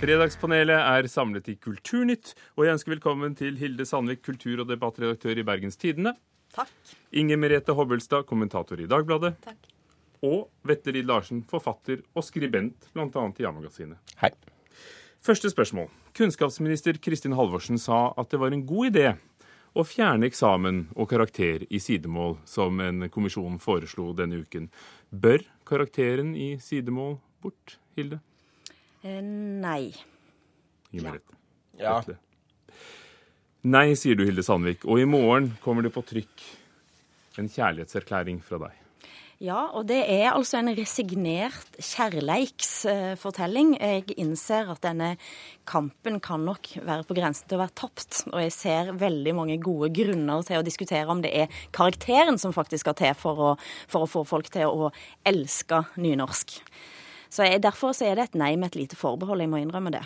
Fredagspanelet er samlet i Kulturnytt, og jeg ønsker velkommen til Hilde Sandvik, kultur- og debattredaktør i Bergens Tidende. Takk. Inger Merete Hobbelstad, kommentator i Dagbladet. Takk. Og Vetle Lid Larsen, forfatter og skribent, bl.a. i Ja-magasinet. Hei. Første spørsmål. Kunnskapsminister Kristin Halvorsen sa at det var en god idé å fjerne eksamen og karakter i sidemål, som en kommisjon foreslo denne uken. Bør karakteren i sidemål bort, Hilde? Eh, nei. Inger. Merete. Ja. ja. Nei, sier du, Hilde Sandvik. Og i morgen kommer det på trykk en kjærlighetserklæring fra deg. Ja, og det er altså en resignert kjærleiksfortelling. Jeg innser at denne kampen kan nok være på grensen til å være tapt. Og jeg ser veldig mange gode grunner til å diskutere om det er karakteren som faktisk skal til for å, for å få folk til å elske nynorsk. Så jeg, Derfor så er det et nei med et lite forbehold, jeg må innrømme det.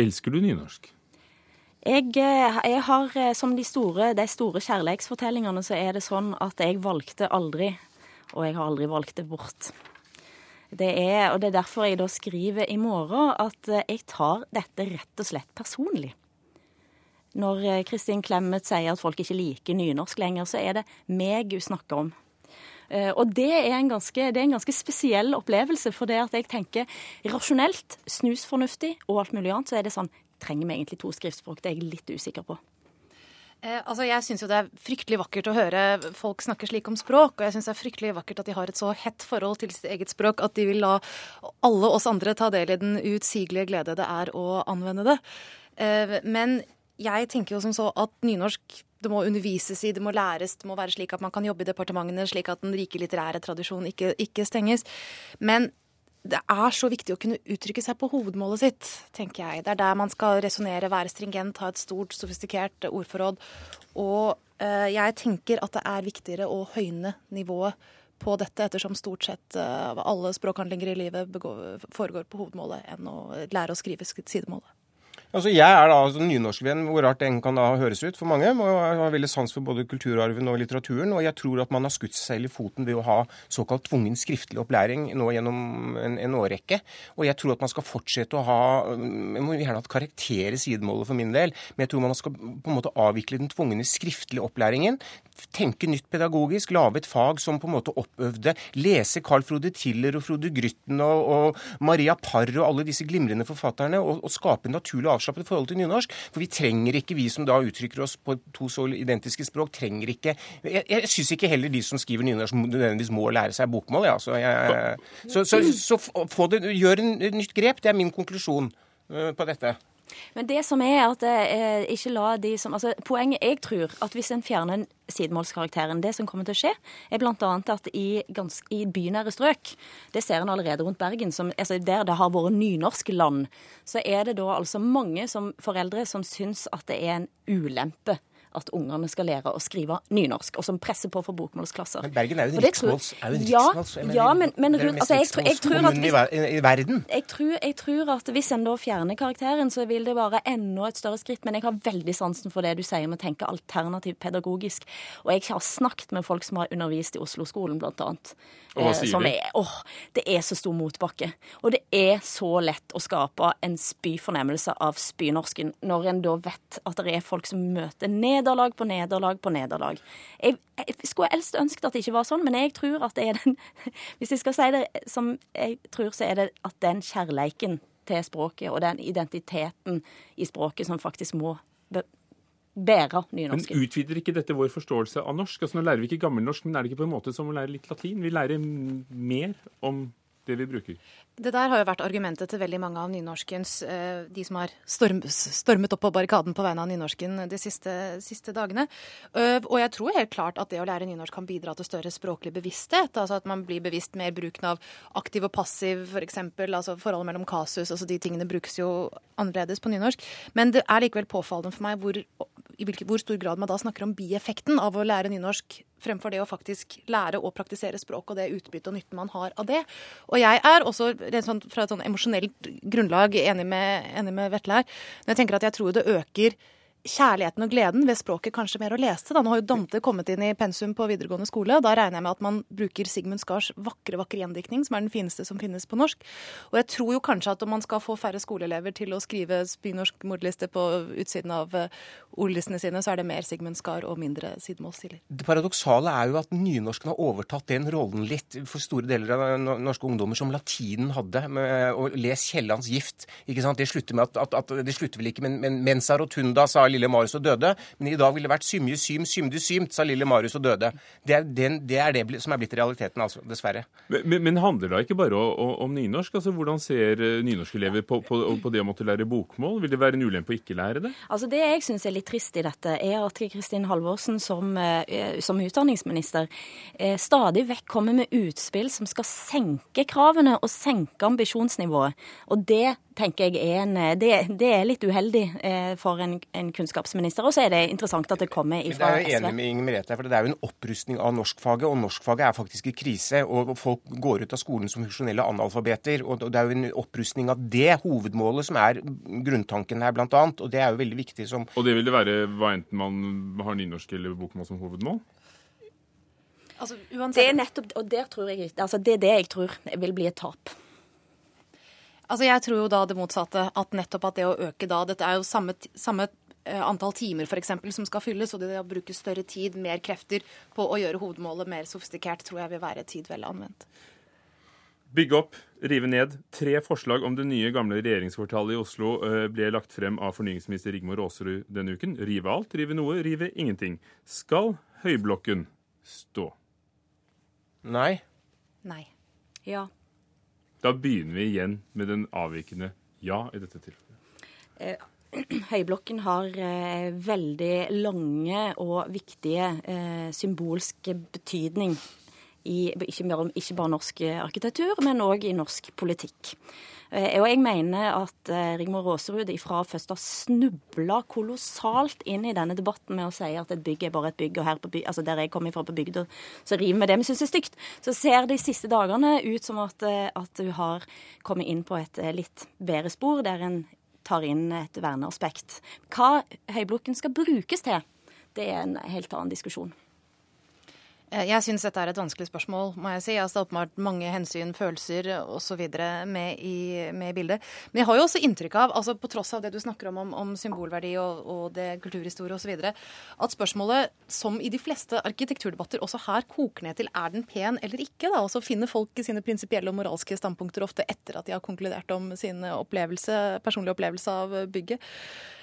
Elsker du nynorsk? Jeg, eh, jeg har, eh, som de store, de store kjærleiksfortellingene, så er det sånn at jeg valgte aldri, og jeg har aldri valgt det bort. Det er, og det er derfor jeg da skriver i morgen at eh, jeg tar dette rett og slett personlig. Når Kristin Clemet sier at folk ikke liker nynorsk lenger, så er det meg hun snakker om. Eh, Og det er, en ganske, er en ganske spesiell opplevelse, for det at jeg tenker rasjonelt, snusfornuftig og alt mulig annet, så er det sånn Trenger vi egentlig to skriftspråk? Det er jeg litt usikker på. Eh, altså jeg syns jo det er fryktelig vakkert å høre folk snakke slik om språk. Og jeg syns det er fryktelig vakkert at de har et så hett forhold til sitt eget språk at de vil la alle oss andre ta del i den utsigelige glede det er å anvende det. Eh, men jeg tenker jo som så at nynorsk det må undervises i, det må læres, det må være slik at man kan jobbe i departementene, slik at den rike litterære tradisjonen ikke, ikke stenges. Men det er så viktig å kunne uttrykke seg på hovedmålet sitt, tenker jeg. Det er der man skal resonnere, være stringent, ha et stort, sofistikert ordforråd. Og eh, jeg tenker at det er viktigere å høyne nivået på dette, ettersom stort sett eh, alle språkhandlinger i livet foregår på hovedmålet, enn å lære å skrive sk- sidemålet. Altså, jeg er da altså nynorskvenn, hvor rart den kan da høres ut for mange. Og jeg har veldig sans for både kulturarven og litteraturen. Og jeg tror at man har skutt seg selv i foten ved å ha såkalt tvungen skriftlig opplæring nå gjennom en, en årrekke. Og jeg tror at man skal fortsette å ha Jeg må gjerne ha et karakter i sidemålet for min del, men jeg tror man skal på en måte avvikle den tvungne skriftlige opplæringen. Tenke nytt pedagogisk, lage et fag som på en måte oppøvde. Lese Carl Frode Tiller og Frode Grytten og, og Maria Parr og alle disse glimrende forfatterne, og, og skape en naturlig avslappet forhold til nynorsk. For vi trenger ikke, vi som da uttrykker oss på to så identiske språk, trenger ikke Jeg, jeg syns ikke heller de som skriver nynorsk nødvendigvis må lære seg bokmål, ja. Så, jeg, så, så, så få det, gjør en, nytt grep. Det er min konklusjon øh, på dette. Men det som er at eh, ikke la de som altså Poenget jeg tror at hvis en fjerner sidemålskarakteren, det som kommer til å skje, er bl.a. at i, gans, i bynære strøk, det ser en allerede rundt Bergen, som, altså der det har vært nynorsk land, så er det da altså mange som, foreldre som syns at det er en ulempe at ungene skal lære å skrive nynorsk, og som presser på for bokmålsklasser. Men Bergen er jo en riksmåls... Er jo en Ja, riksmåls jeg mener, ja, men, men det er den rundt, mest altså, jeg, tror- jeg tror at riksmålskommunen i, verden. jeg tror, jeg tror at hvis en da fjerner karakteren, så vil det være enda et større skritt. Men jeg har veldig sansen for det du sier med å tenke alternativt pedagogisk. Og jeg har snakket med folk som har undervist i Oslo-skolen, blant annet. Og hva Eh, sier de? er, åh, det er så stor motbakke. Og det er så lett å skape en spyfornemmelse av spynorsken, når en da vet at det er folk som møter nederlag på nederlag på nederlag. Jeg, jeg skulle helst ønsket at det ikke var sånn, men jeg tror at det er den Hvis jeg skal si det som jeg tror, så er det at den kjærleiken til språket og den identiteten i språket som faktisk må bære Men utvider ikke dette vår forståelse av norsk? Altså Nå lærer vi ikke gammelnorsk, men er det ikke på en måte som å lære litt latin? Vi lærer mer om det vi bruker. Det der har jo vært argumentet til veldig mange av nynorskens eh, De som har storm, stormet opp på barrikaden på vegne av nynorsken de siste, siste dagene. Eh, og jeg tror helt klart at det å lære nynorsk kan bidra til større språklig bevissthet. Altså at man blir bevisst mer bruken av aktiv og passiv, f.eks. Altså forholdet mellom kasus. altså De tingene brukes jo annerledes på nynorsk. Men det er likevel påfallende for meg hvor, i hvilke, hvor stor grad man da snakker om bieffekten av å lære nynorsk fremfor det å faktisk lære og praktisere språk og det utbyttet og nytten man har av det. Og jeg er også sånn, fra et sånn emosjonelt grunnlag enig med, enig med Vetle her. Når jeg tenker at jeg tror det øker kjærligheten og gleden ved språket kanskje mer å lese. Da. Nå har jo Dante kommet inn i pensum på videregående skole. Da regner jeg med at man bruker Sigmund Skars vakre vakre gjendiktning, som er den fineste som finnes på norsk. Og jeg tror jo kanskje at om man skal få færre skoleelever til å skrive spynorsk mordliste på utsiden av uh, ordlistene sine, så er det mer Sigmund Skar og mindre sidemålsstiler. Det paradoksale er jo at nynorsken har overtatt den rollen litt for store deler av norske ungdommer som latinen hadde. med å lese Kiellands gift. ikke sant? Det slutter, med at, at, at, det slutter vel ikke med men, mensa rotunda, sa lille Marius og døde. Men i dag ville det vært symje sym, symde symt, sa lille Marius og døde. Det er, den, det er, det som er blitt realiteten, altså. Dessverre. Men, men handler det ikke bare om, om nynorsk? Altså, Hvordan ser eh, nynorskelever på, på, på, det å måtte lære bokmål? Vil det være en ulempe å ikke lære det? Altså, Det jeg syns er litt trist i dette, er at Kristin Halvorsen som, eh, som utdanningsminister eh, stadig vekk kommer med utspill som skal senke kravene og senke ambisjonsnivået. Og det tenker jeg er, en, det, det er litt uheldig eh, for en, en, kunnskapsminister. Og så er det interessant at det kommer ifra SV. Jeg er enig med Inger Merete, for Det er jo en opprustning av norskfaget, og norskfaget er faktisk i krise. og Folk går ut av skolen som funksjonelle analfabeter. og Det er jo en opprustning av det hovedmålet som er grunntanken her, blant annet, og det er jo veldig viktig som Og det vil det være hva enten man har nynorsk eller bokmål som hovedmål? Altså, uansett... det er nettopp, og der tror jeg, altså det er det jeg tror vil bli et tap. Altså Jeg tror jo da det motsatte. At nettopp at det å øke da Dette er jo samme, samme eh, antall timer for eksempel, som skal fylles, og det å bruke større tid, mer krefter på å gjøre hovedmålet mer sofistikert, tror jeg vil være tid vel anvendt. Bygge opp, rive ned. Tre forslag om det nye, gamle regjeringskvartalet i Oslo eh, ble lagt frem av fornyingsminister Rigmor Aasrud denne uken. Rive alt, rive noe, rive ingenting. Skal Høyblokken stå? Nei. Nei. Ja. Da begynner vi igjen med den avvikende ja i dette tilfellet. Eh, Høyblokken har eh, veldig lange og viktige eh, symbolske betydning i ikke bare, ikke bare norsk arkitektur, men òg i norsk politikk. Eh, og jeg mener at eh, Rigmor Aasrud ifra først har snubla kolossalt inn i denne debatten med å si at et bygg er bare et bygg, og her på by, altså der jeg kommer fra på bygda, så river vi det vi syns er stygt. Så ser de siste dagene ut som at, eh, at hun har kommet inn på et litt bedre spor, der en tar inn et verneaspekt. Hva høyblokken skal brukes til, det er en helt annen diskusjon. Eh, jeg syns dette er et vanskelig spørsmål, må jeg si. Altså, det er åpenbart mange hensyn, følelser osv. Med, i, med i bildet. Men jeg har jo også inntrykk av, altså på tross av det du snakker om, om, om symbolverdi og, og det kulturhistorie osv., at spørsmålet, som i de fleste arkitekturdebatter også her, koker ned til er den pen eller ikke. da, Og så finner folk sine prinsipielle og moralske standpunkter ofte etter at de har konkludert om sin opplevelse, personlige opplevelse av bygget.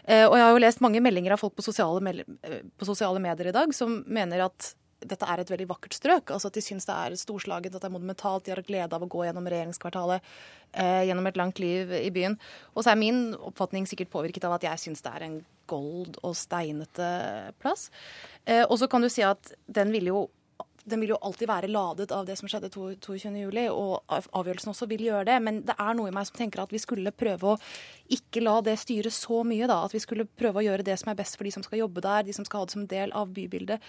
Eh, og jeg har jo lest mange meldinger av folk på sosiale, eh, på sosiale medier i dag som mener at dette er et veldig vakkert strøk. altså At de syns det er storslagent, at det er monumentalt. De har glede av å gå gjennom regjeringskvartalet eh, gjennom et langt liv i byen. Og så er min oppfatning sikkert påvirket av at jeg syns det er en gold og steinete plass. Eh, og så kan du si at den ville jo den vil jo alltid være ladet av det som skjedde 22.07, og avgjørelsen også vil gjøre det. Men det er noe i meg som tenker at vi skulle prøve å ikke la det styre så mye. da, At vi skulle prøve å gjøre det som er best for de som skal jobbe der, de som skal ha det som del av bybildet.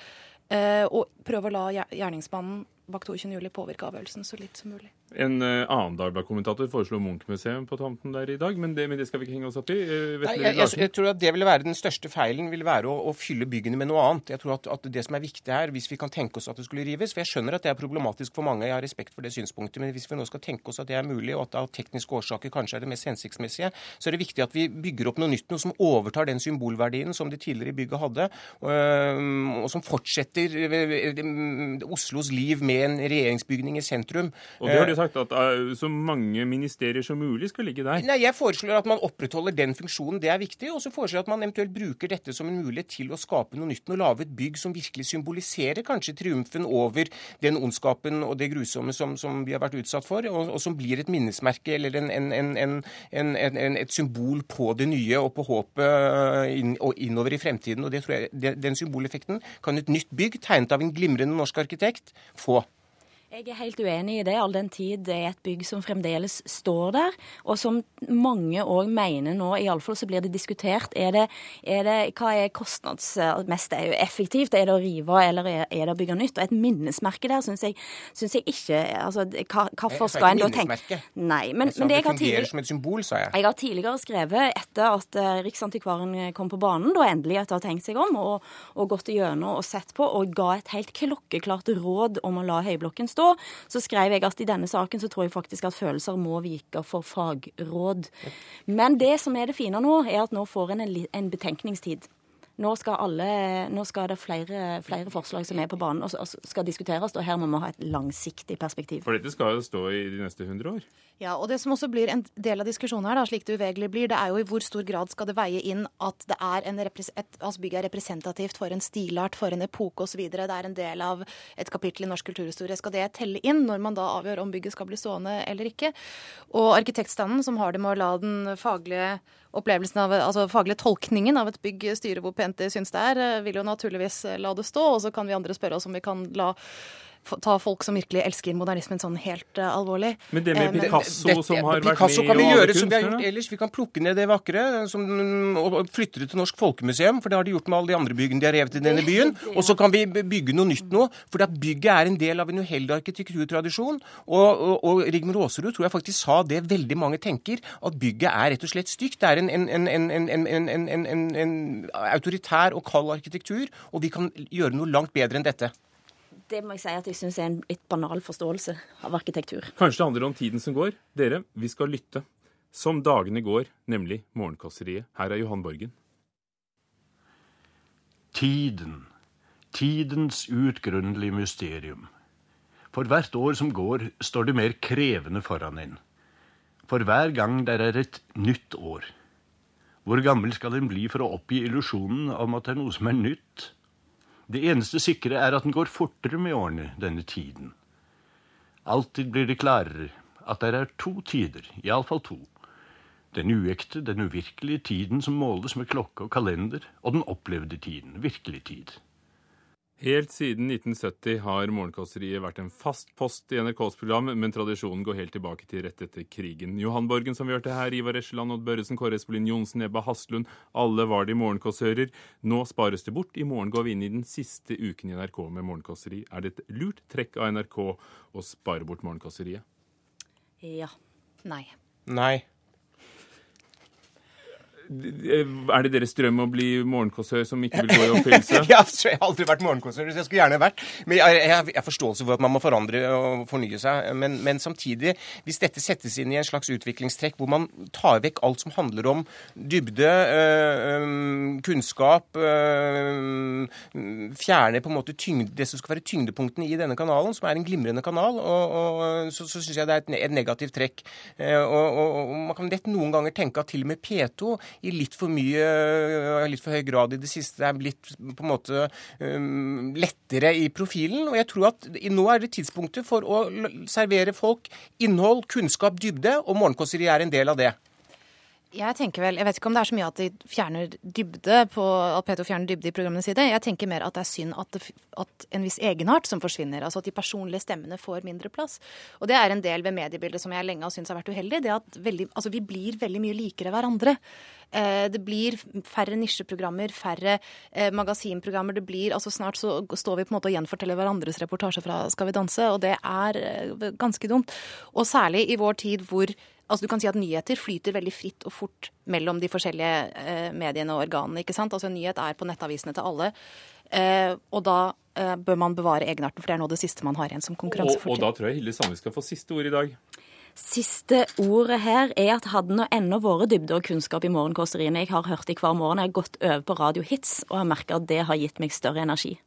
Eh, og prøve å la gjerningsmannen bak 22.07 påvirke avgjørelsen så litt som mulig. En uh, annen Dagbladet-kommentator foreslo Munch-museum på tomten der i dag, men det, men det, skal vi ikke henge oss opp i. Uh, Nei, jeg, jeg, jeg, tror at det ville være Den største feilen ville være å, å fylle byggene med noe annet. Jeg tror at, at, det som er viktig her, hvis vi kan tenke oss at det skulle rives For jeg skjønner at det er problematisk for mange, jeg har respekt for det synspunktet, men hvis vi nå skal tenke oss at det er mulig, og at det av tekniske årsaker kanskje er det mest hensiktsmessige, så er det viktig at vi bygger opp noe nytt, noe som overtar den symbolverdien som det tidligere bygget hadde, og, og som fortsetter Oslos liv med en regjeringsbygning i sentrum. Og det har de sagt at så mange ministerier som mulig skal ligge der? Nei, Jeg foreslår at man opprettholder den funksjonen, det er viktig. Og så foreslår jeg at man eventuelt bruker dette som en mulighet til å skape noe nytt. Og lage et bygg som virkelig symboliserer kanskje triumfen over den ondskapen og det grusomme som, som vi har vært utsatt for, og, og som blir et minnesmerke eller en, en, en, et symbol på det nye og på håpet øh, inn, og innover i fremtiden. Og det tror jeg, Den symboleffekten kan et nytt bygg tegnet av en glimrende norsk arkitekt få. Jeg er helt uenig i det, all den tid det er et bygg som fremdeles står der, og som mange òg mener nå, iallfall så blir det diskutert. Er det, er det, hva er kostnadsmest er jo effektivt? Er det å rive, eller er, det å bygge nytt? Og et minnesmerke der syns jeg, synes jeg ikke altså, hva, Hvorfor skal en da tenke Nei, men, men det jeg har tidligere som et symbol, sa jeg. Jeg har tidligere skrevet, etter at uh, Riksantikvaren kom på banen, da endelig etter å ha tenkt seg om, og, og gått igjennom og sett på, og ga et helt klokkeklart råd om å la høyblokken stå stå, så skrev jeg at i denne saken så tror jeg faktisk at følelser må vike for fagråd. Men det som er det fine nå, er at nå får en en betenkningstid. Nå skal, alle, nå skal det flere, flere, forslag som er på banen og skal diskuteres, og her må vi ha et langsiktig perspektiv. For dette skal jo stå i de neste 100 år? Ja, og det som også blir en del av diskusjonen her, da, slik det uvegelig blir, det er jo i hvor stor grad skal det veie inn at det er en et, altså bygget er representativt for en stilart, for en epoke osv. Det er en del av et kapittel i norsk kulturhistorie. Skal det telle inn når man da avgjør om bygget skal bli stående eller ikke? Og arkitektstanden, som har det med å la den faglige opplevelsen av, altså faglige tolkningen av et bygg styre hvor pent de syns det er, eh, vil jo naturligvis eh, la det stå. Og så kan vi andre spørre oss om vi kan la ta folk som virkelig elsker modernismen sånn helt uh, alvorlig. Men det med Picasso det, det, som har Picasso vært med kan vi gjøre som vi har gjort ellers. Vi kan plukke ned det vakre som, og flytte det til Norsk Folkemuseum, for det har de gjort med alle de andre byggene de har revet i denne byen. Og så kan vi bygge noe nytt nå. For bygget er en del av en uheldig arkitekturtradisjon. Og, og, og Rigmor Aasrud tror jeg faktisk sa det veldig mange tenker, at bygget er rett og slett stygt. Det er en, en, en, en autoritær og kald arkitektur, og vi kan gjøre noe langt bedre enn dette. Det må jeg si at jeg syns er en litt banal forståelse av arkitektur. Kanskje det handler om tiden som går. Dere, vi skal lytte. Som dagene går, nemlig Morgenkåseriet. Her er Johan Borgen. Tiden. Tidens uutgrunnelige mysterium. For hvert år som går, står det mer krevende foran en. For hver gang der er et nytt år. Hvor gammel skal en bli for å oppgi illusjonen om at det er noe som er nytt? Det eneste sikre er at den går fortere med årene, denne tiden. Alltid blir det klarere at det er to tider, iallfall to. Den uekte, den uvirkelige tiden som måles med klokke og kalender, og den opplevde tiden, virkelig tid. Helt siden 1970 har Morgenkåseriet vært en fast post i NRKs program, men tradisjonen går helt tilbake til rett etter krigen. Johan Borgen, som vi hørte her, Ivar Eskeland, Odd Børresen, Kåre Espelin Johnsen, Ebba Haslund, alle var de morgenkåsører. Nå spares det bort. I morgen går vi inn i den siste uken i NRK med Morgenkåseri. Er det et lurt trekk av NRK å spare bort Morgenkåseriet? Ja. Nei. Nei. Er det deres drøm å bli morgenkåsør som ikke vil gå i oppfyllelse? jeg har aldri vært morgenkåsør, så jeg skulle gjerne vært. Men jeg, har forståelse for at man må forandre og fornye seg. Men, men, samtidig, hvis dette settes inn i en slags utviklingstrekk hvor man tar vekk alt som handler om dybde, øh, kunnskap, øh, fjerner på en måte tyngde, det som skal være tyngdepunktene i denne kanalen, som er en glimrende kanal, og, og så, så syns jeg det er et, et negativt trekk. Og, og, og man kan lett noen ganger tenke at til og med P2 i litt for mye, eh, litt for høy grad i det siste er blitt på en måte um, lettere i profilen. Og jeg tror at nå er det tidspunktet for å servere folk innhold, kunnskap, dybde, og Morgenkåseri er en del av det. Jeg tenker vel, jeg vet ikke om det er så mye at de fjerner dybde på, at P2 fjerner dybde i programmene sine. Jeg tenker mer at det er synd at, det, at en viss egenart som forsvinner. Altså at de personlige stemmene får mindre plass. Og det er en del ved mediebildet som jeg lenge har syntes har vært uheldig. Det at veldig, altså vi blir veldig mye likere hverandre. Eh, det blir færre nisjeprogrammer, færre eh, magasinprogrammer. Det blir, altså Snart så står vi på en måte og gjenforteller hverandres reportasje fra Skal vi danse, og det er eh, ganske dumt. Og særlig i vår tid hvor Altså Du kan si at nyheter flyter veldig fritt og fort mellom de forskjellige eh, mediene og organene. ikke sant? Altså En nyhet er på nettavisene til alle. Eh, og da eh, bør man bevare egenarten, for det er nå det siste man har igjen som konkurransefortrinn. Og, og da tror jeg Hilde Sandvik skal få siste ord i dag. Siste ordet her er at hadde nå ennå vært dybde og kunnskap i morgenkåseriene jeg har hørt i hver morgen, jeg har gått over på radiohits og har merka at det har gitt meg større energi.